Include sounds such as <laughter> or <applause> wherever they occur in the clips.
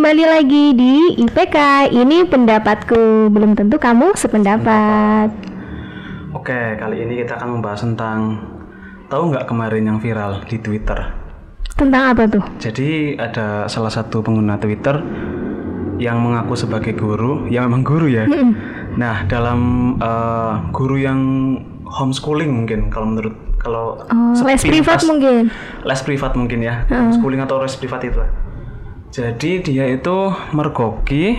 kembali lagi di IPK. Ini pendapatku, belum tentu kamu sependapat. Oke, kali ini kita akan membahas tentang tahu nggak kemarin yang viral di Twitter. Tentang apa tuh? Jadi ada salah satu pengguna Twitter yang mengaku sebagai guru, ya memang guru ya. Nah, dalam eh, guru yang homeschooling mungkin kalau menurut kalau Oh, les privat mungkin. les privat mungkin ya homeschooling atau les privat itu lah. Jadi dia itu mergoki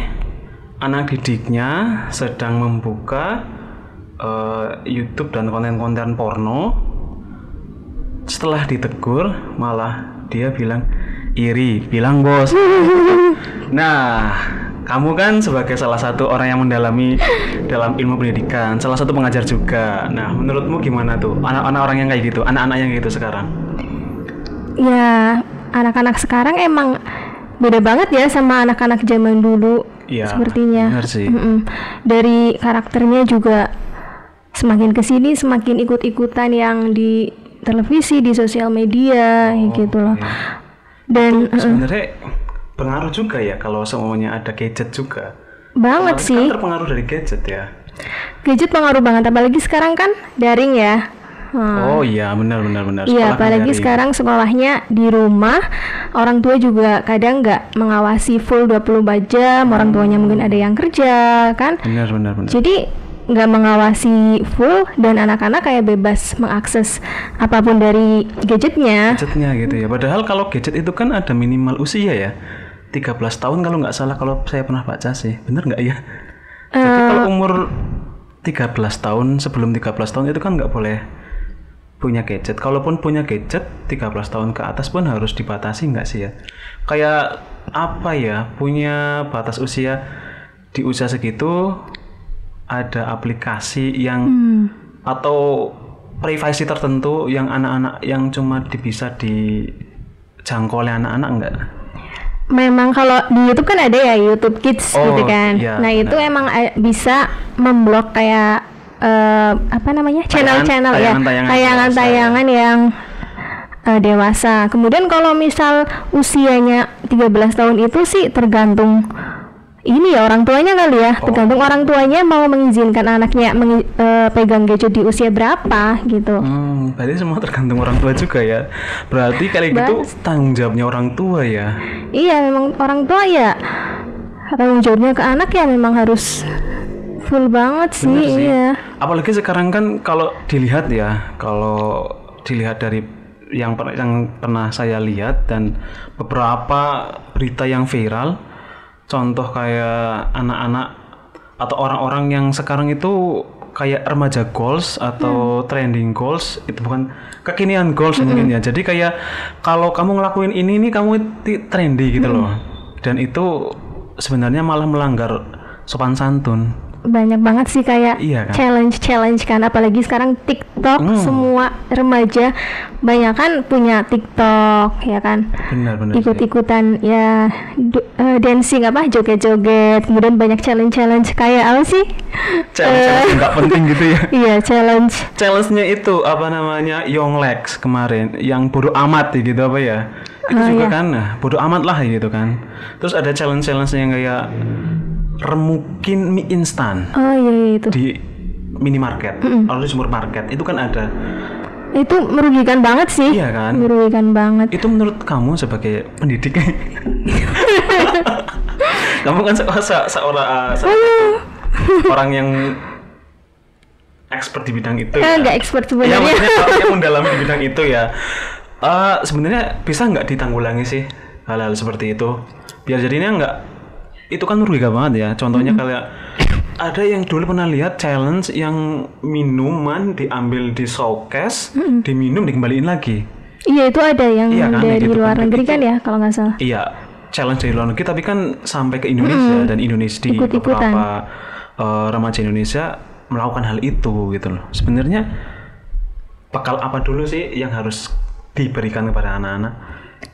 anak didiknya sedang membuka eh, YouTube dan konten-konten porno. Setelah ditegur malah dia bilang iri bilang bos. <laughs> Nah kamu kan sebagai salah satu orang yang mendalami dalam ilmu pendidikan salah satu pengajar juga. Nah menurutmu gimana tuh? Anak-anak orang yang kayak gitu anak-anak yang gitu sekarang? Ya, anak-anak sekarang emang beda banget ya sama anak-anak zaman dulu. Iya, sepertinya. benar sih. Dari karakternya juga semakin ke sini semakin ikut-ikutan yang di televisi, di sosial media, kayak gitu loh. iya. Dan sebenarnya pengaruh juga ya kalau semuanya ada gadget juga. banget sih. Kan terpengaruh dari gadget ya. Gadget pengaruh banget, apalagi sekarang kan daring ya. Hmm. Oh iya benar benar benar. Iya, apalagi dari- sekarang sekolahnya di rumah, orang tua juga kadang nggak mengawasi full 24 jam, orang tuanya mungkin ada yang kerja, kan? Benar benar benar. Jadi nggak mengawasi full dan anak-anak kayak bebas mengakses apa pun dari gadgetnya. Gadgetnya gitu ya. Padahal kalau gadget itu kan ada minimal usia ya. 13 tahun kalau nggak salah kalau saya pernah baca sih. Bener nggak ya? Jadi Eh. kalau umur 13 tahun sebelum 13 tahun itu kan nggak boleh punya gadget. Kalaupun punya gadget 13 tahun ke atas pun harus dibatasi nggak sih ya? Kayak apa ya? Punya batas usia di usia segitu ada aplikasi yang Hmm. atau privasi tertentu yang anak-anak yang cuma di- bisa dijangkau oleh anak-anak enggak? Memang kalau di YouTube kan ada ya YouTube Kids Oh, gitu kan. iya, nah itu emang eh, bisa memblok kayak eh, apa namanya channel-channel ya, tayangan-tayangan yang eh, dewasa. Kemudian kalau misal usianya 13 tahun itu sih tergantung ini ya orang tuanya kali ya, Oh. tergantung orang tuanya mau mengizinkan anaknya mengi- eh, pegang gadget di usia berapa gitu. Hmm, berarti semua tergantung orang tua juga ya. Berarti kayak gitu tanggung jawabnya orang tua ya. Iya memang orang tua ya tanggung jawabnya ke anak ya memang harus full banget sih, Bener sih. iya. Apalagi sekarang kan kalau dilihat ya, kalau dilihat dari yang per- yang pernah saya lihat dan beberapa berita yang viral, contoh kayak anak-anak atau orang-orang yang sekarang itu kayak remaja goals atau trending goals itu bukan kekinian goals mungkin ya. Jadi kayak kalau kamu ngelakuin ini nih kamu trendy gitu loh. Dan itu sebenarnya malah melanggar sopan santun. Banyak banget sih kayak Iya kan? challenge-challenge kan apalagi sekarang TikTok Hmm. semua remaja banyak kan punya TikTok ya kan. Benar benar. sih. Ikut-ikutan ya du- eh, dancing apa joget-joget, kemudian banyak challenge-challenge kayak apa sih? Challenge nggak penting gitu ya. <laughs> Iya, challenge. Challenge-nya itu apa namanya Young Lex kemarin yang bodoh amat ya, gitu apa ya? Itu Oh, juga iya. kan nah, bodoh amat lah gitu kan. Terus ada challenge-challenge yang kayak remukin mie instan Oh iya, iya itu. di minimarket atau di supermarket itu kan ada. Itu merugikan banget sih. Iya kan? Merugikan banget. Itu menurut kamu sebagai pendidik <laughs> kamu kan se se- seorang uh, se- orang yang expert di bidang itu Eh, ya. nggak expert Ya sebenarnya. maksudnya orang <laughs> yang mendalami di bidang itu ya. Eh sebenarnya bisa nggak ditanggulangi sih hal-hal seperti itu? Biar jadinya nggak itu kan merugikan banget ya. Contohnya kayak ada yang dulu pernah lihat challenge yang minuman diambil di showcase, diminum dikembaliin lagi. Iya itu ada yang Iya kan, dari gitu luar kan. negeri Itu- kan ya kalau nggak salah. Iya, challenge dari luar negeri tapi kan sampai ke Indonesia dan Indonesia di Ikut-ikutan. beberapa eh, remaja Indonesia melakukan hal itu gitu loh. Sebenarnya bekal apa dulu sih yang harus diberikan kepada anak-anak?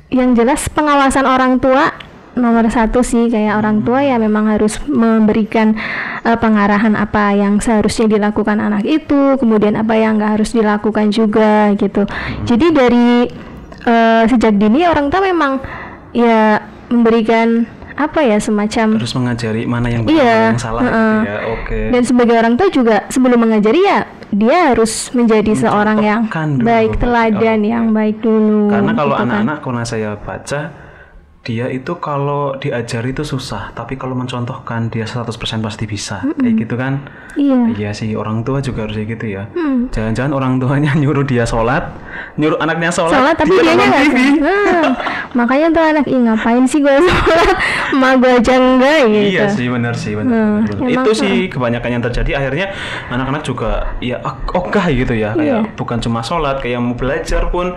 Yang jelas pengawasan orang tua nomor satu sih kayak orang tua ya memang harus memberikan eh, pengarahan apa yang seharusnya dilakukan anak itu, kemudian apa yang nggak harus dilakukan juga gitu. Jadi dari eh, sejak dini orang tua memang ya memberikan apa ya semacam Harus mengajari mana yang benar, Iya, yang salah gitu heeh. ya. Oke. dan sebagai orang tua juga sebelum mengajari ya dia harus menjadi seorang yang dulu baik teladan Oke. yang baik dulu Karena kalau gitu kan. anak-anak kalau saya baca dia itu kalau diajari itu susah, tapi kalau mencontohkan dia 100% pasti bisa. Kayak gitu kan? iya Iya sih, orang tua juga harus kayak gitu ya. Hmm. Jangan-jangan orang tuanya <laughs> nyuruh dia sholat, nyuruh anaknya sholat, sholat tapi dia nggak. Nah, makanya tuh anak ih ngapain sih gue sholat emak gue aja enggak gitu Iya sih benar sih benar. Hmm, benar. emang, Itu sih kebanyakan yang terjadi akhirnya anak-anak juga ya og- ogah gitu ya kayak Iya. bukan cuma sholat kayak mau belajar pun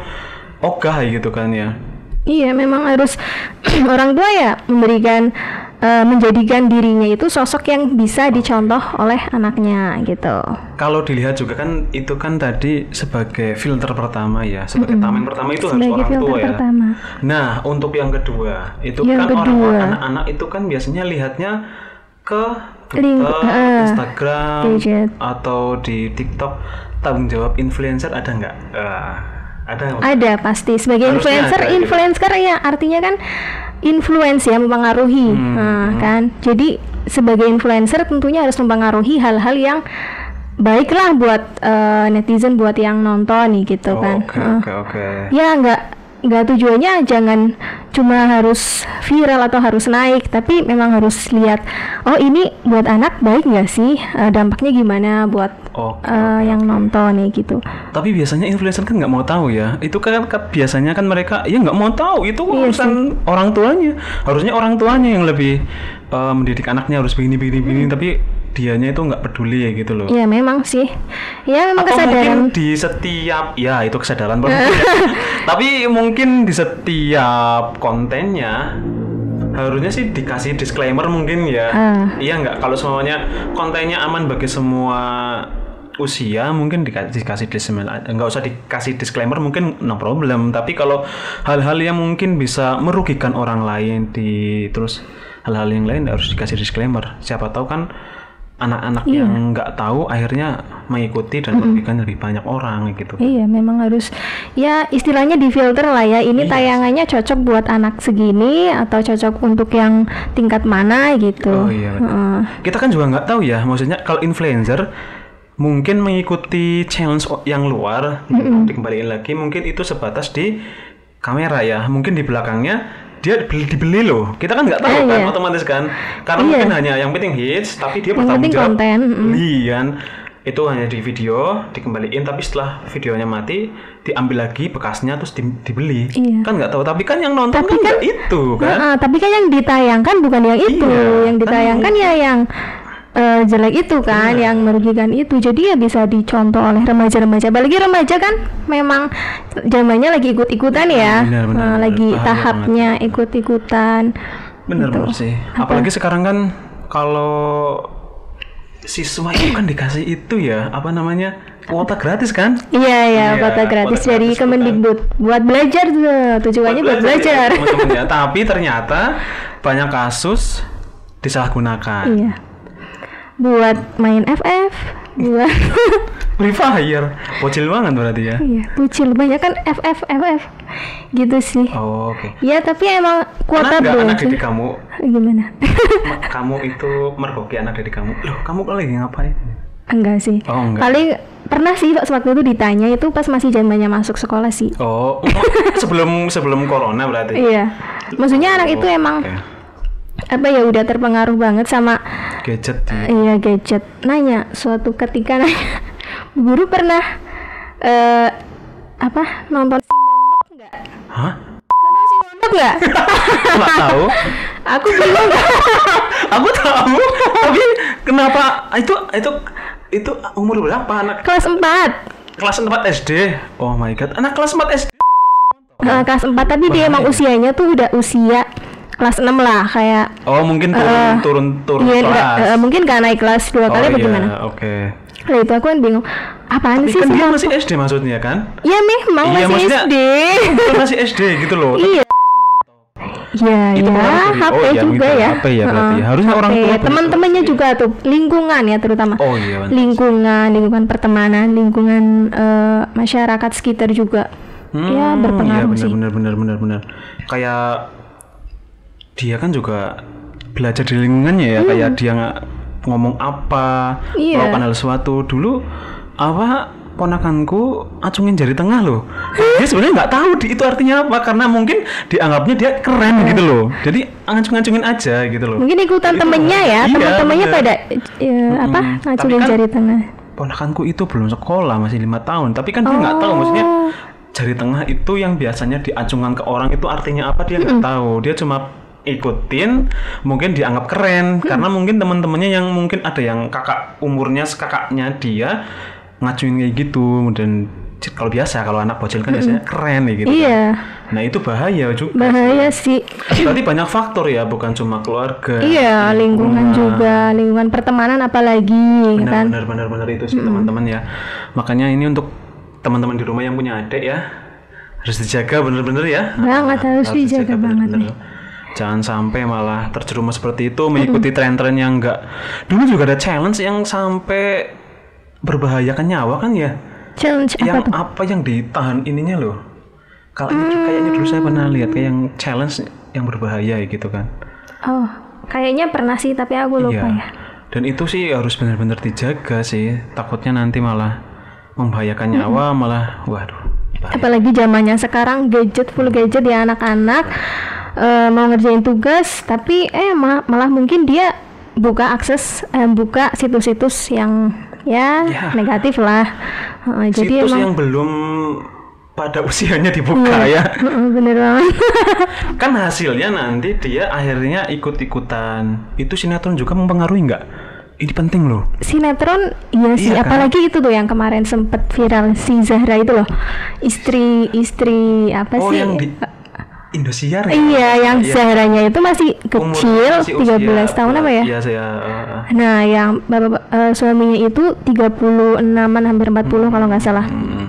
ogah gitu kan ya. Iya, memang harus <clears throat> orang tua ya memberikan eh, menjadikan dirinya itu sosok yang bisa dicontoh oleh anaknya gitu. Kalau dilihat juga kan itu kan tadi sebagai filter pertama ya sebagai taman pertama itu harus Sebagai orang filter tua ya. pertama. Nah untuk yang kedua itu Yang kan orang kedua. anak-anak itu kan biasanya lihatnya ke Link- Twitter, eh, Instagram gadget. atau di TikTok tanggung jawab influencer ada nggak? Eh, ada? Ada pasti sebagai Harusnya influencer, ada gitu. influencer ya artinya kan influence ya mempengaruhi, Hmm, Nah, kan. Jadi sebagai influencer tentunya harus mempengaruhi hal-hal yang baiklah buat eh, netizen, buat yang nonton nih gitu Oh, kan. Oke oke oke. ya nggak nggak tujuannya jangan cuma harus viral atau harus naik tapi memang harus lihat oh ini buat anak baik nggak sih Eh, dampaknya gimana buat Oke, eh, yang nonton nih gitu Tapi biasanya influencer kan nggak mau tahu ya. Itu kan kan biasanya kan mereka ya nggak mau tahu. Itu Iya urusan orang tuanya. Harusnya orang tuanya yang lebih eh, mendidik anaknya harus begini begini begini. Tapi dianya itu nggak peduli ya gitu loh. ya memang sih ya memang Atau kesadaran mungkin di setiap ya itu kesadaran ya. <laughs> Tapi mungkin di setiap kontennya harusnya sih dikasih disclaimer mungkin ya. Ah. Iya nggak kalau semuanya kontennya aman bagi semua usia mungkin dikasih, dikasih disclaimer nggak usah dikasih disclaimer mungkin no problem tapi kalau hal-hal yang mungkin bisa merugikan orang lain di terus hal-hal yang lain harus dikasih disclaimer siapa tahu kan anak-anak Iya. yang nggak tahu akhirnya mengikuti dan merugikan lebih banyak orang gitu Iya, memang harus ya istilahnya difilter lah ya. Ini Iya. tayangannya cocok buat anak segini atau cocok untuk yang tingkat mana gitu. Oh iya. Heeh. Kita kan juga nggak tahu ya, maksudnya kalau influencer mungkin mengikuti challenge yang luar, dikembaliin lagi, mungkin itu sebatas di kamera ya, mungkin di belakangnya dia dibeli, dibeli loh. Kita kan nggak tahu Ah, kan, iya. otomatis kan, karena Iya. mungkin hanya yang penting hits, tapi dia Yang bertanggung jawab konten, beli kan. Itu hanya di video, dikembaliin, tapi setelah videonya mati, diambil lagi bekasnya terus di- dibeli. Iya. Kan nggak tahu, tapi kan yang nonton Tapi kan kan- itu kan. Heeh, tapi kan yang ditayangkan bukan yang itu, Iya, yang kan ditayangkan ya yang eh, jelek itu kan, Iya. yang merugikan itu. Jadi ya bisa dicontoh oleh remaja-remaja. Apalagi remaja kan memang zamannya lagi ikut-ikutan ya, Benar, benar, benar. lagi Bahaya tahapnya ikut-ikutan. Bener Gitu. bener sih. Apa? Apalagi sekarang kan kalau siswa itu kan dikasih itu ya apa namanya kuota gratis kan? Iya ya, Iya, kota gratis kota dari gratis, Kemendikbud buat belajar tuh, tujuannya buat belajar. ya, teman-teman ya. Tapi ternyata banyak kasus disalahgunakan. Iya. Buat main FF, buat <laughs> Free Fire, bocil banget berarti ya. iya, bucil banyak kan FF FF gitu sih. Oh, Oke. Ya tapi emang kuota Pernah anak didik kamu, <laughs> gimana? ma- kamu itu mergoki anak didik kamu? Loh, kamu lagi ngapain? enggak sih. Oh, enggak. Paling pernah sih Pak waktu itu ditanya itu pas masih zamannya masuk sekolah sih. Oh, sebelum sebelum corona berarti. <laughs> Iya. Maksudnya anak itu Oh, emang oke. Apa ya udah terpengaruh banget sama gadget di Iya gadget. Nanya suatu ketika nanya, <laughs> guru pernah eh apa nonton si Mondok nggak? Hah? Nonton si nggak? <laughs> Nggak tahu. <laughs> Aku bingung. Aku tahu, tapi kenapa itu itu itu umur berapa anak kelas 4 kelas 4 SD? Oh my god, anak kelas 4 SD. Eh, kelas 4 tapi dia emang Bahaya. usianya tuh udah usia kelas 6 lah kayak Oh mungkin turun Eh, turun turun iya, kelas. eh, mungkin gak naik kelas dua oh kali apa iya, gimana? Oke. Lah itu aku kan bingung. Apaan Tapi sih kan dia masih SD maksudnya kan? Ya memang Iya, masih SD. Itu masih SD gitu loh. iya. Ya, Itu ya, pengaruh dari- HP oh, iya, juga ya. HP ya berarti ya. Harusnya orang HP. tua begitu. Teman-temannya juga tuh, lingkungan ya terutama. Oh iya benar. lingkungan, lingkungan pertemanan, lingkungan eh, masyarakat sekitar juga. ya Hmm, berpengaruh iya, sih. benar, benar benar benar benar. Kayak dia kan juga belajar di lingkungannya ya kayak dia nggak ngomong apa Iya. melakukan hal sesuatu. Dulu apa ponakanku acungin jari tengah loh. Dia sebenarnya nggak tahu di, itu artinya apa karena mungkin dianggapnya dia keren gitu loh. Jadi ngacung-ngacungin aja gitu loh. Mungkin ikutan temennya ya, iya, teman-temannya pada ya, apa Mm-mm. ngacungin kan- jari tengah. ponakanku itu belum sekolah masih lima tahun. Tapi kan dia nggak tahu maksudnya jari tengah itu yang biasanya diacungkan ke orang itu artinya apa dia nggak tahu. Dia cuma ikutin mungkin dianggap keren. Karena mungkin teman-temannya yang mungkin ada yang kakak umurnya kakaknya dia ngacuin kayak gitu. Dan c- kalau biasa kalau anak bocil kan biasanya keren ya gitu kan. Iya, nah itu bahaya juga bahaya sih. berarti banyak faktor ya bukan cuma keluarga Iya, lingkungan. juga, lingkungan pertemanan apalagi, ya kan? benar benar benar itu sih teman-teman ya. Makanya ini untuk teman-teman di rumah yang punya adik ya. Harus dijaga bener-bener ya. Banget, harus dijaga banget bener-bener. Jangan sampai malah terjerumus seperti itu mengikuti tren-tren yang enggak dulu juga ada challenge yang sampai berbahayakan nyawa kan ya Challenge apa yang tuh? apa yang ditahan ininya loh kayaknya kayaknya dulu saya pernah lihat kayak yang challenge yang berbahaya gitu kan Oh, kayaknya pernah sih, tapi aku lupa Iya. ya. Dan itu sih harus benar-benar dijaga sih. Takutnya nanti malah membahayakan nyawa, malah waduh. bahaya. Apalagi zamannya sekarang gadget full gadget ya anak-anak eh, mau ngerjain tugas, tapi eh ma- malah mungkin dia buka akses, eh, buka situs-situs yang ya, Ya. negatif lah. Heeh, jadi Situs emang yang belum pada <laughs> usianya dibuka ya. Heeh, bener banget. <laughs> Kan hasilnya nanti dia akhirnya ikut-ikutan. Itu sinetron juga mempengaruhi nggak? Ini penting loh. Sinetron iya sih, Iya kan? apalagi itu tuh yang kemarin sempet viral si Zahra itu loh. Istri istri apa Oh sih? yang di Indosiar ya? Iya, yang Iya. Zahranya itu masih Umur- kecil, masih 13 usia, tahun apa ya? Iya saya. uh, uh. Nah, yang bapak eh, suaminya itu 36-an hampir 40 kalau nggak salah. Hmm.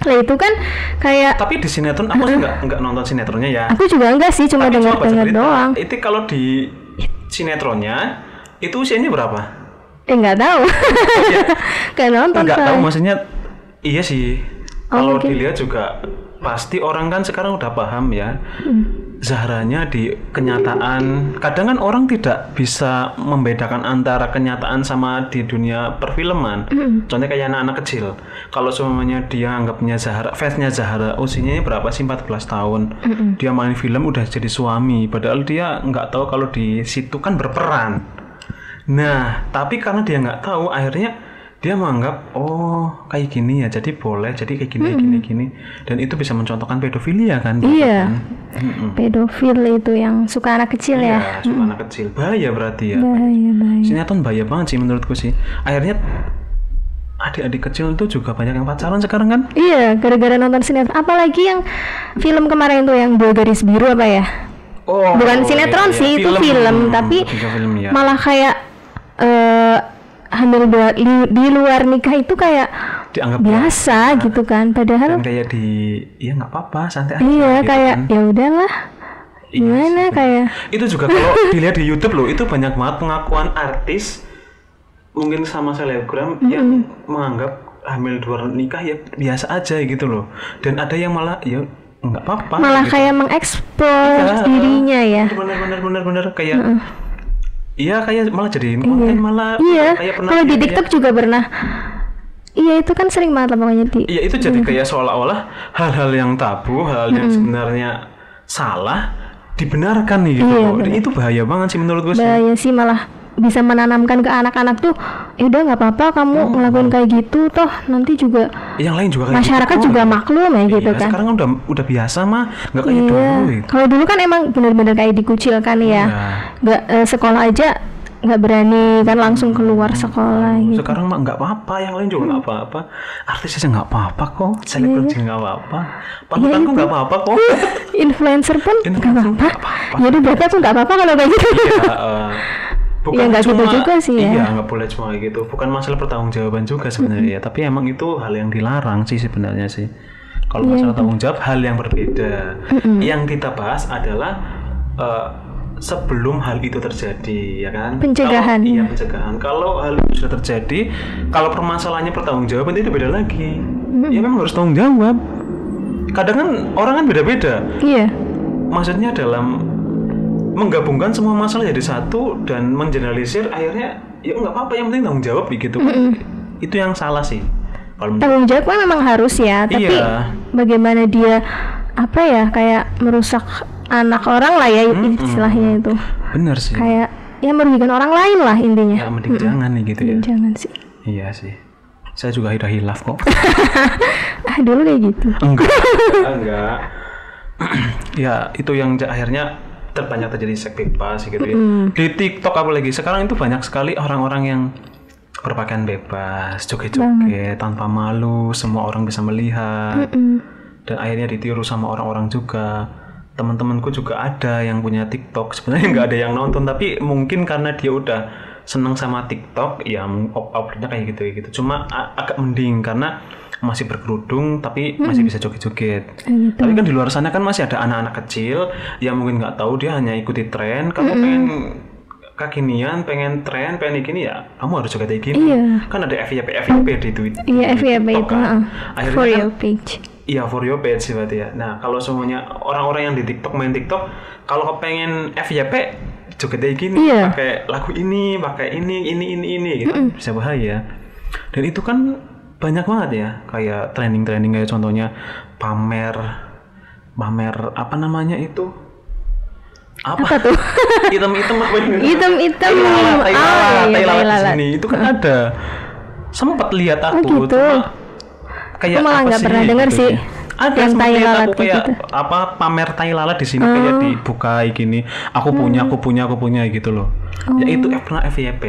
Lah itu kan kayak Tapi di sinetron aku sih nggak nggak nonton sinetronnya ya. aku juga enggak sih, cuma dengar-dengar doang. Itu kalau di sinetronnya itu usianya berapa? Eh nggak tahu. <laughs> Kayak nonton Enggak tahu maksudnya iya sih. Oh, Kalau mungkin. dilihat juga pasti orang kan sekarang udah paham ya. Hmm. Zahranya di kenyataan kadang kan orang tidak bisa membedakan antara kenyataan sama di dunia perfilman. Hmm. Contohnya kayak anak-anak kecil. Kalau semuanya dia anggapnya Zahra, fansnya Zahra, usianya berapa sih 14 tahun. Hmm. Dia main film udah jadi suami, padahal dia nggak tahu kalau di situ kan berperan. Nah, tapi karena dia nggak tahu, akhirnya dia menganggap oh kayak gini ya, jadi boleh, jadi kayak gini, gini, gini, dan itu bisa mencontohkan pedofilia kan? Iya. kan? Mm-mm. Pedofil itu yang suka anak kecil ya. Iya, suka anak kecil, bahaya berarti ya. Bahaya, bahaya. Sinetron bahaya banget sih menurutku sih. Akhirnya adik-adik kecil itu juga banyak yang pacaran sekarang kan? Iya, gara-gara nonton sinetron. Apalagi yang film kemarin tuh yang dua garis biru apa ya? Oh, Bukan sinetron sih, itu film, tapi Tiga film ya. malah kayak eh hamil li- di luar nikah itu kayak Dianggap biasa gitu kan. Padahal dan kayak di, ya nggak apa-apa, santai aja. iya gitu kayak kan. ya udahlah. Iya Gimana kayak itu juga kalau <laughs> dilihat di YouTube loh itu banyak banget pengakuan artis mungkin sama selebgram yang menganggap hamil di luar nikah ya biasa aja gitu loh dan ada yang malah ya nggak apa-apa malah gitu. kayak mengekspos Iya. dirinya ya. bener-bener bener-bener kayak iya kayak malah jadiin konten malah Iya, kayak pernah kalau di lihat ya. TikTok juga pernah. Iya itu kan sering banget lah pokoknya di. Iya itu jadi kayak seolah-olah hal-hal yang tabu, hal yang sebenarnya salah dibenarkan nih gitu. Iya, loh. Itu bahaya banget sih menurut gue sih. Bahaya sih malah bisa menanamkan ke anak-anak tuh, ya udah nggak apa-apa kamu ngelakuin kayak gitu toh nanti juga Yang lain juga kayak masyarakat gitu. juga maklum ya gitu Iya, kan. Sekarang udah udah biasa mah, nggak kayak Iya. dulu. gitu. Kalau dulu kan emang bener-bener kayak dikucilkan ya. Iya. Nggak eh, sekolah aja nggak berani kan langsung keluar sekolah gitu. Sekarang mah nggak apa-apa, yang lain juga nggak apa-apa. Artis aja nggak apa-apa kok, selebgram Iya. juga nggak apa-apa. Panutanku nggak apa-apa kok. <laughs> Influencer pun nggak apa-apa. udah berarti aku nggak apa-apa kalau kayak gitu. Ya, <laughs> eh, Ya, gitu cuma- juga sih ya. Iya nggak boleh cuma kayak gitu. Bukan masalah pertanggungjawaban juga sebenarnya. ya. Tapi emang itu hal yang dilarang sih sebenarnya sih. Kalau Iya, masalah tanggung jawab hal yang berbeda. Yang kita bahas adalah eh, sebelum hal itu terjadi, ya kan? Pencegahan. Kalau, iya pencegahan. Kalau hal itu sudah terjadi, kalau permasalahannya pertanggungjawaban itu beda lagi. Ya memang harus tanggung jawab. Kadang kan orang kan beda-beda Iya. maksudnya dalam menggabungkan semua masalah jadi satu dan mengeneralisir akhirnya ya nggak apa-apa yang penting tanggung jawab gitu kan. Itu yang salah sih. Kalau tanggung jawab kan memang harus ya tapi Iya. bagaimana dia apa ya kayak merusak anak orang lah ya istilahnya itu. Bener sih. Kayak ya merugikan orang lain lah intinya. Ya mending jangan nih gitu ya. Jangan sih. Iya sih. Saya juga udah hilaf kok. <laughs> Ah dulu kayak gitu. Enggak. <laughs> Enggak. <clears throat> Ya itu yang akhirnya terbanyak terjadi seks bebas gitu ya. Di TikTok apalagi sekarang itu banyak sekali orang-orang yang berpakaian bebas joget-joget tanpa malu semua orang bisa melihat. Dan akhirnya ditiru sama orang-orang juga. Teman-temanku juga ada yang punya TikTok. Sebenarnya nggak ada yang nonton tapi mungkin karena dia udah seneng sama TikTok ya uploadnya kayak gitu gitu cuma agak mending karena masih berkerudung tapi masih bisa joget-joget. Tapi kan di luar sana kan masih ada anak-anak kecil yang mungkin nggak tahu dia hanya ikuti tren. Kamu pengen kekinian pengen tren pengen gini ya kamu harus joget kayak gini. Iya. kan ada FYP FYP di Twitter iya FYP itu kan. akhirnya for kan your page. Iya for your page sih berarti ya. Nah kalau semuanya orang-orang yang di TikTok main TikTok, kalau kepengen FYP joget kayak gini, Iya. pakai lagu ini, pakai ini, ini, ini, ini, gitu. Bisa bahaya. Dan itu kan banyak banget ya, kayak trending-trending kayak contohnya pamer, pamer apa namanya itu? Apa? apa tuh <laughs> Hitam-hitam apa ini? hitam-hitam Tai lalat, tai lalat, tai tai lalat di lalat. sini. Itu kan ada. Sempat lihat aku, gitu. cuma kayak Aku malah nggak pernah denger sih Ada yang tai lalat aku kayak gitu. Oh. apa pamer tai lalat di sini kayak dibuka gini. Aku punya, Hmm. aku punya, aku punya gitu loh. Ya itu Oh. pernah FYP.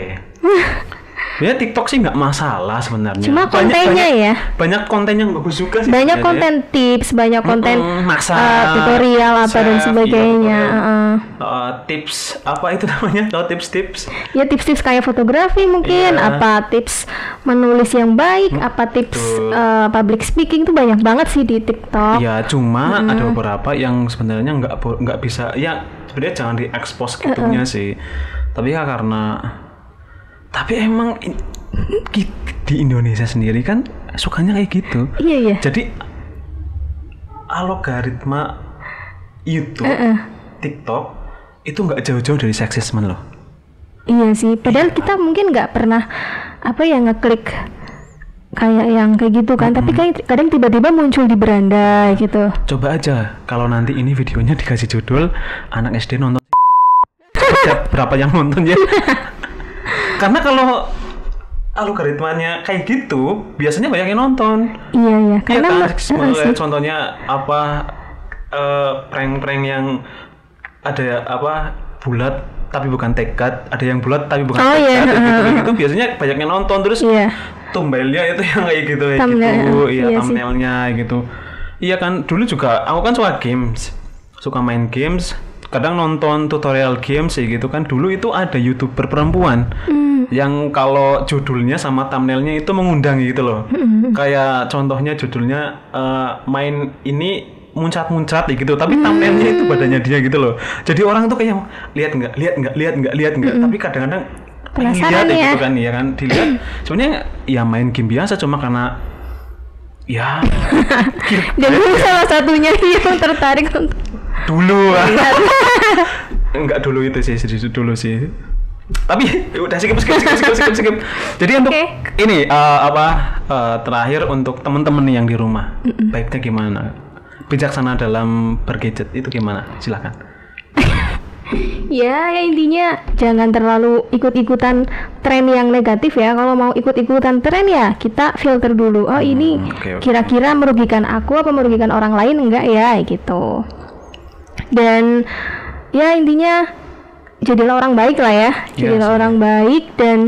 Ya TikTok sih nggak masalah sebenarnya. Cuma Banyak- kontennya banyak- ya. Banyak konten yang bagus juga sih. banyak konten tips banyak konten Mm-mm, masak, eh, tutorial apa dan sebagainya iya, heeh. Uh, tips apa itu <laughs> namanya? Tahu tips-tips? ya tips-tips kayak fotografi mungkin Iya. apa tips menulis yang baik apa tips betul. eh, public speaking tuh banyak banget sih di TikTok Ya cuma ada beberapa yang sebenarnya nggak nggak bisa ya sebenarnya jangan diekspos gitunya sih. Tapi ya karena tapi emang di Indonesia sendiri kan sukanya kayak gitu. iya iya Jadi algoritma YouTube, TikTok itu nggak jauh-jauh dari seksisme loh. iya sih padahal kita mungkin nggak pernah apa ya ngeklik kayak yang kayak gitu kan tapi kayak kadang tiba-tiba muncul di beranda gitu Coba aja kalau nanti ini videonya dikasih judul anak SD nonton <laughs> berapa yang nonton ya. <laughs> Karena kalau algoritmanya kayak gitu, biasanya banyak yang nonton. iya iya. Iya karena kan? eh, Sebagai sih. contohnya apa eh, prank-prank yang ada apa bulat tapi bukan tekad, ada yang bulat tapi bukan Oh, iya. tekad, gitu, <laughs> gitu biasanya banyak yang nonton. Terus iya. thumbnailnya itu yang kayak gitu kayak Thumbnail, gitu. eh, iya iya thumbnailnya gitu. Iya kan? Dulu juga aku kan suka games. Suka main games kadang nonton tutorial games ya gitu kan dulu itu ada youtuber perempuan Hmm. yang kalau judulnya sama thumbnailnya itu mengundang gitu loh Hmm. kayak contohnya judulnya eh, main ini muncat-muncat ya gitu tapi Hmm. thumbnailnya itu badannya dia gitu loh jadi orang tuh kayak lihat nggak lihat nggak lihat nggak lihat nggak tapi kadang-kadang Hmm. Penasaran ya. gitu kan ya kan dilihat <clears throat> sebenarnya ya main game biasa cuma karena ya. <laughs> Dan itu salah satunya <laughs> yang tertarik untuk dulu. <laughs> Enggak dulu itu sih dulu sih. Tapi udah skip skip skip skip skip, skip. jadi untuk ini eh, apa eh, terakhir untuk teman-teman yang di rumah baiknya gimana? Bijaksana dalam bergadget itu gimana? Silakan Ya, ya intinya jangan terlalu ikut-ikutan tren yang negatif ya. Kalau mau ikut-ikutan tren ya kita filter dulu. Oh ini Hmm, oke, oke. kira-kira merugikan aku apa merugikan orang lain enggak ya gitu. Dan ya intinya jadilah orang baik lah ya. Iya Jadilah sih. orang baik dan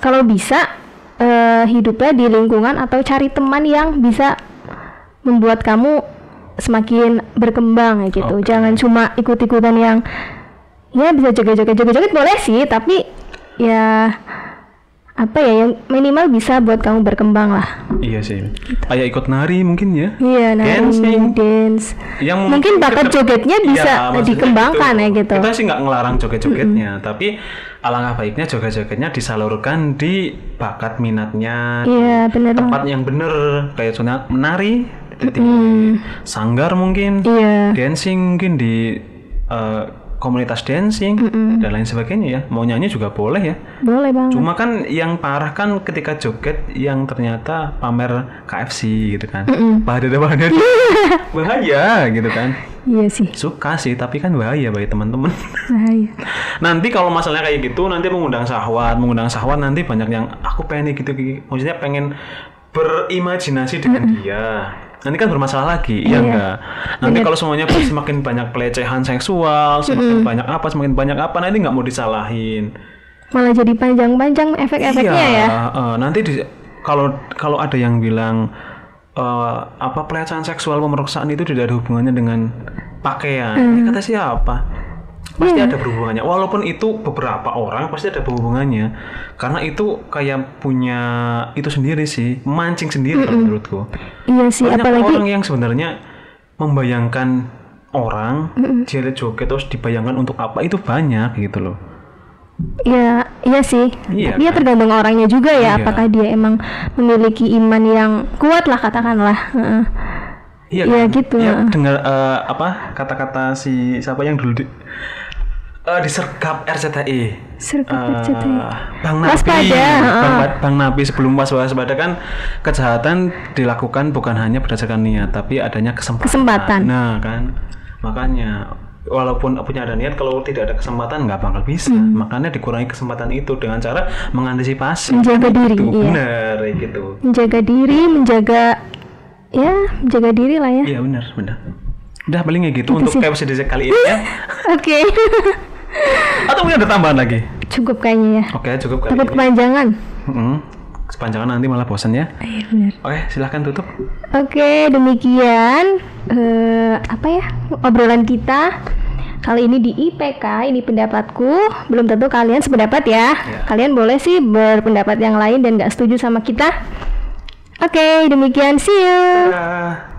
kalau bisa eh, hiduplah di lingkungan atau cari teman yang bisa membuat kamu semakin berkembang ya gitu. Oke. Jangan cuma ikut-ikutan yang ya bisa joget-joget joget-joget boleh sih, tapi ya apa ya yang minimal bisa buat kamu berkembang lah. iya sih kayak ikut nari mungkin ya Iya, nari, Dancing. dance. yang Mungkin bakat jogetnya bisa Iya, maksudnya dikembangkan ya gitu. Kita sih nggak ngelarang joget-jogetnya, tapi alangkah baiknya joget-jogetnya disalurkan di bakat minatnya, Iya, bener tempat yang bener, kayak contohnya menari, di, Hmm. sanggar mungkin, Iya. dancing mungkin di eh, komunitas dancing dan lain sebagainya ya. Mau nyanyi juga boleh ya. Boleh banget. Cuma kan yang parah kan ketika joget yang ternyata pamer KFC gitu kan. Bahaya bahaya <laughs> bahaya gitu kan. Iya sih. Suka sih, tapi kan bahaya bagi teman-teman. Bahaya. <laughs> nanti kalau masalahnya kayak gitu, nanti mengundang sahwat, mengundang sahwat nanti banyak yang aku pengen gitu, gitu. maksudnya pengen berimajinasi dengan dia. Nanti kan bermasalah lagi, iya Iya. enggak? Nanti kalau semuanya semakin banyak pelecehan seksual, semakin banyak apa, semakin banyak apa, nanti nggak mau disalahin. Malah jadi panjang-panjang efek-efeknya iya, ya. eh, nanti di, kalau kalau ada yang bilang eh, apa pelecehan seksual pemerkosaan itu tidak ada hubungannya dengan pakaian, Hmm. ya kata siapa? Pasti Iya. ada berhubungannya. Walaupun itu beberapa orang pasti ada hubungannya. Karena itu kayak punya itu sendiri sih, mancing sendiri kalau menurutku. Iya sih, Banyak apalagi orang yang sebenarnya membayangkan orang dia joget terus dibayangkan untuk apa itu banyak gitu loh. ya iya sih. Iya, Dia kan? tergantung orangnya juga ya, Iya. apakah dia emang memiliki iman yang kuat lah katakanlah. Iya Iya, kan? gitu, Ya, dengar eh, apa kata-kata si siapa yang dulu di eh, disergap RCTI. Sergap Eh, RCTI. Bang Nabi, Waspada, Bang. Bang Nabi sebelum was waspada kan kejahatan dilakukan bukan hanya berdasarkan niat tapi adanya kesempatan. Kesempatan. Nah kan makanya walaupun punya ada niat kalau tidak ada kesempatan nggak bakal bisa. Hmm. Makanya dikurangi kesempatan itu dengan cara mengantisipasi. Menjaga diri, Itu iya. benar gitu. Menjaga diri, menjaga ya, menjaga diri lah ya. Iya benar benar. Udah paling kayak gitu Itu untuk episode kali ini ya. <laughs> Oke. <laughs> Atau mungkin ada tambahan lagi? Cukup kayaknya ya. Oke cukup kali Takut ini. kepanjangan. Mm-mm. Sepanjangan nanti malah bosan ya. Iya benar. Oke silahkan tutup. Oke, demikian eh, apa ya obrolan kita kali ini di IPK. Ini pendapatku. Belum tentu kalian sependapat ya. Ya. Kalian boleh sih berpendapat yang lain dan nggak setuju sama kita. Oke, demikian. See you. Dadah.